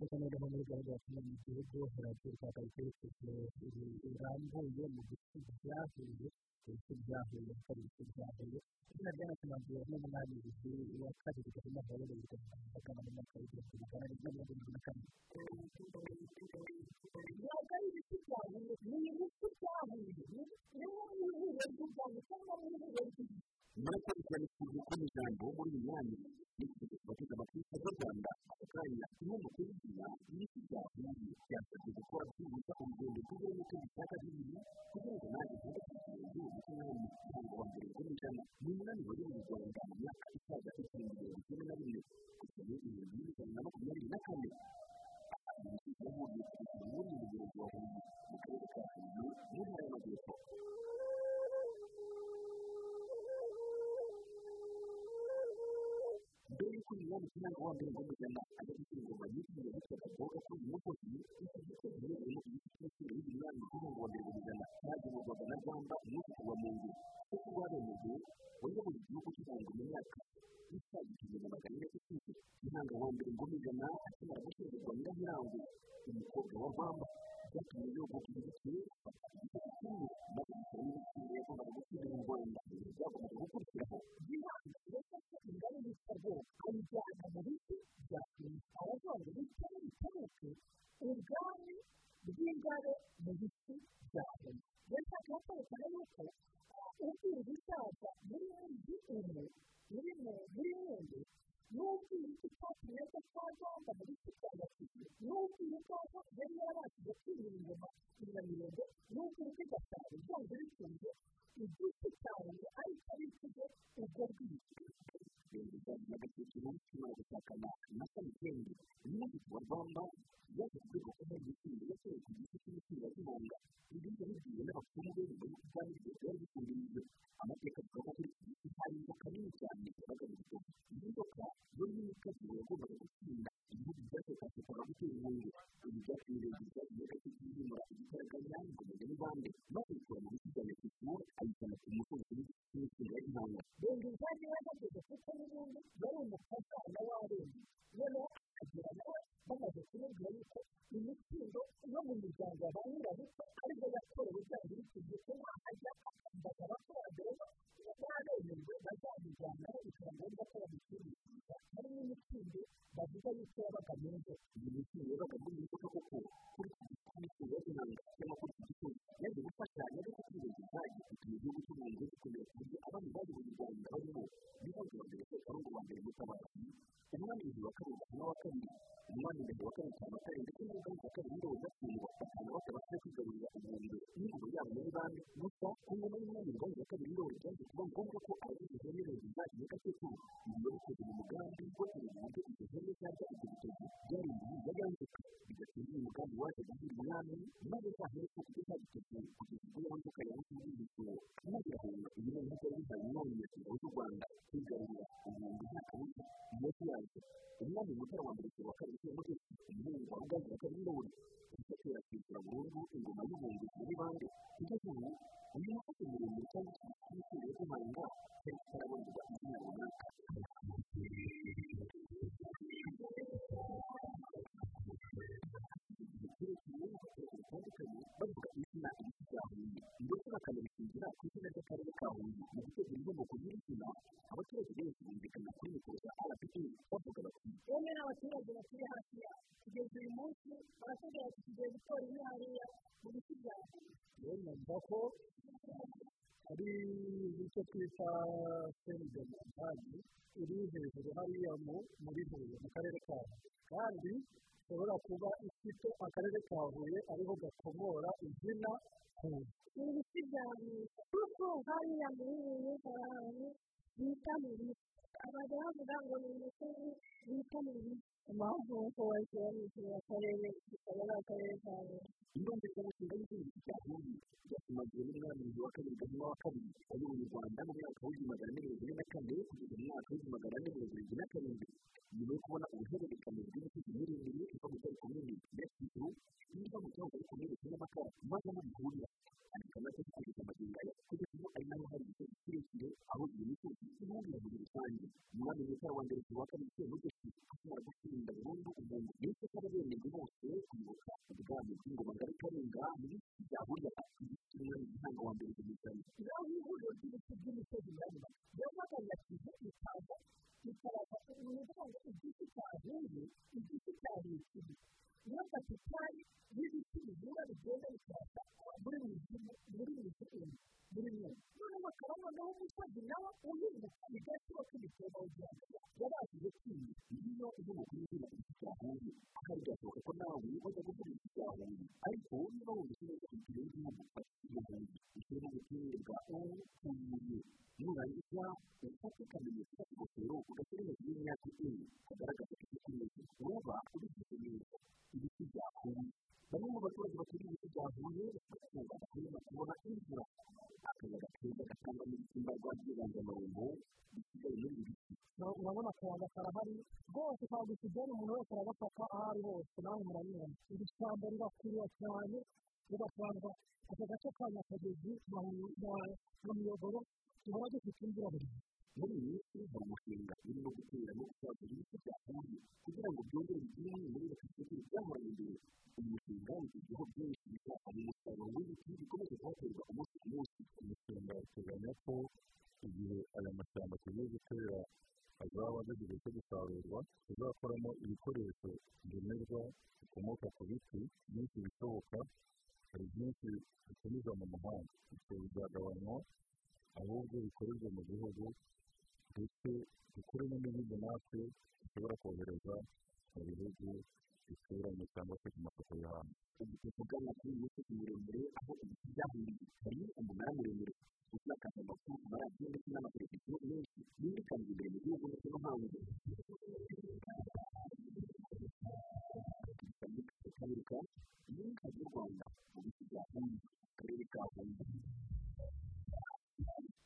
ndetse muri ya kimwe mu gihugu rwa karitsiye birambuye mu bice byahuye ibice byahuye hari ibice byahuye izina rya nakimanziye n'umunani bizi wa kabiri gahunda bibiri na gatanu mu mwaka w'ibihumbi bibiri na kane ntabwo ari ibiti byahuye ni ibiti byahuye ni nk'ihuriro ry'u rwanda cyangwa n'ihuriro ry'ibiti murakurikirana ikintu ko mu ijambo muri iyi myanya ibihumbi mirongo icyenda na kugeza mu bihumbi bibiri ijana na makumyabiri na kane ahantu mu kigo yahuye kugeza muri uyu murenge wa huye mu karere ka huye mu ntara y'amajyepfo mbere y'uko uyu mwanya cyangwa wa mbere ngo mujyana ajya gushyira ingoma y'izina yitwaga boga kuri uyu musozi iki gice giherereyemo igiti cy'umusore w'uyu mwanya kugira ngo wa mbere ngo mujyana cyagemurwaga na rwanda umunsi ku wa nyiramirango umukobwa wa rwanda byatumye yogoka ibiti igitego kimwe maze gishyira n'ibitsina yagombaga gushyira mu rwanda byakomeje gukurikiraho ingoma iramirongo n'ubwira ko gasabo byombi bikunze igiti cyawe ariko ari ikigo ubwo bwite na gatatu kimara gushakana na umunsi wa rwanda yaje kurega ko hari igitsina yateye ku giti cy'umutima w'ibanga ibindi bibwiwe n'abapfumu be nyuma y'uko ubwami bwe bwari bufungirije amateka avuga ko kuri iki giti hari inzoka nini cyane yabaga mu gitoki iyi nzoka yo nini ikaziwe yagombaga gutsinda ibihugu byatekashakaga gutera inkungu ibi byatumye igitaraganya ngo bikora mu biti bya metisiyo ayijyana ku musozi w'imitsindo ya gihanga renga izajya yageze kuko n'ubundi umufasha na warenze noneho akagira nawe bamaze kumubwira yuko imitsindo yo mu miryango ya ba nyirabuto ari byo yakorewe byanga bikunze ko wahajya akambaza abakurambere bo baremejwe bazamujyanaho bikaba ngombwa ko bamushimishiriza hari n'imitsindo bavuga yuko yabaga mu ngo iyi mitsindo yabaga muri iyi nzoka kabiri na wa kabiri umwami ndende wa kabiri cyane kare ndetse n'umugambi wa kabiri ndoli gatsindwa batanu batabashije kwigarurira ubuhungiro n'ingoma yabo muri bande gusa ku ngoma y'umwami ndoli wa kabiri ndoli byaje kuba ngombwa ko abagize ihene reziza iyo gatatu maze irahunga iyi noneho byari bihaye umwami nyakubahwa w'u rwanda kwigarurira ubuhunzi nta kabuza iyo yaje umwami mutara wa mbere wa kabiri cy'umutegetsi umuhungu wa ruganzu wa kabiri gusa kera kwishyura burundu ingoma y'ubuhunzi muri bande kugeza ubu uyu musozi muremure cyangwa se imisozi yo guhanga cyari kitarabonerwa izina runaka bitandukanye bavuga izina ibiti bya huye ndetse bakanabishingira ku ry'akarere ka huye mu gutegura inkomoko y'izina abaturage benshi bumvikana kuri mikoro za rpd bavuga bati bamwe n'abaturage batuye hafi yaho kugeza uyu munsi baratubwira ati tugiye gutora imwe hariya mu biti bya huye rero numva ko ari icyo twita senidementali iri hejuru hariya muri huye mu karere ka huye kandi ishobora kuba ifite akarere ka huye ariho gakomora izina huye ni ibiti bya huye kuko hariya muri huye hari ahantu bita mu biti abajya bavuga ngo ni umusozi bita mu biti impamvu nk'uko ikintu akarere kikaba ari akarere ka huye indonke z'amashinga y'izindi bya huye byatumagiwe n'umwami wa kabiri gahima wa kabiri wayoboye u rwanda mu mwaka w'igihumbi magana ane mirongo ine na kane kugeza mu mwaka w'igihumbi magana ane mirongo irindwi na karindwi nyuma yo kubona uruhererekane rw'imisozi miremire iva mu cyaro komini kicukiro n'iva mu cyaro komini cy'amakara maze aho bihurira andika amateka kugeza amagingo aya kugeza ubu ari naho hari imisozi kirekire aho iyo misozi ihurira muri rusange umwami mutara wa mbere wa kabiri semugeshi akimara gutsinda burundu umuntu akarere abenewe bose kwibuka ubwami bw'ingoma ngarukarenga muri byahurira kimwe n'umuhanga wa mbere w'umugani naho ihuriro ry'ibiti by'imisozi miremire yamagana kivu ikaza ikabaza ni ukuvuga ngo igiti cyahuye igiti cyahuye niyo kapitali y'ibiti bihura bigenda bikabasha muri muri mizimu muri noneho bakaba noneho umusozi nawe uhinduka bigatuma k'ibitebo w'igihugu yabashije kwiga iyo igiti cyahuye ahari byashoboka ko nawe wajya gukora cyahuye ariko niba wumva baturiye ibiti byahuye bashobora kubona imvura akayaga keza gatanga n'ibisimbarwa by'ibanzamarumbo bisigaye muri ibi urabona akayaga karahari rwose kagusigaye umuntu wese aragafata aho ari hose nawe murabibona iri shyamba rirakwiriye cyane rigasanga aka gace ka nyakagezi na miyoboro duhora dufite imvura buri gihe muri iyi minsi hari umushinga urimo gutera no gusagura ibiti byahuye kugira ngo byongere bigire muri repubulika byahoranye imbere tuzakoramo ibikoresho ngenerwa bikomoka ku biti byinshi bishoboka hari byinshi bitumiza mu mahanga. Ibyo bizagabanywa ahubwo bikorerwa mu gihugu ndetse dukuremo n'ibindi natwe dushobora kohereza mu bihugu bituranye cyangwa se ku masoko yo hanze tuvugana kuri iyi misozi miremire aho ibiti byahuriye hari umunara muremure usakaza amakuru ku maradiyo ndetse n'amateleviziyo menshi yumvikana imbere mu gihugu ndetse no hanze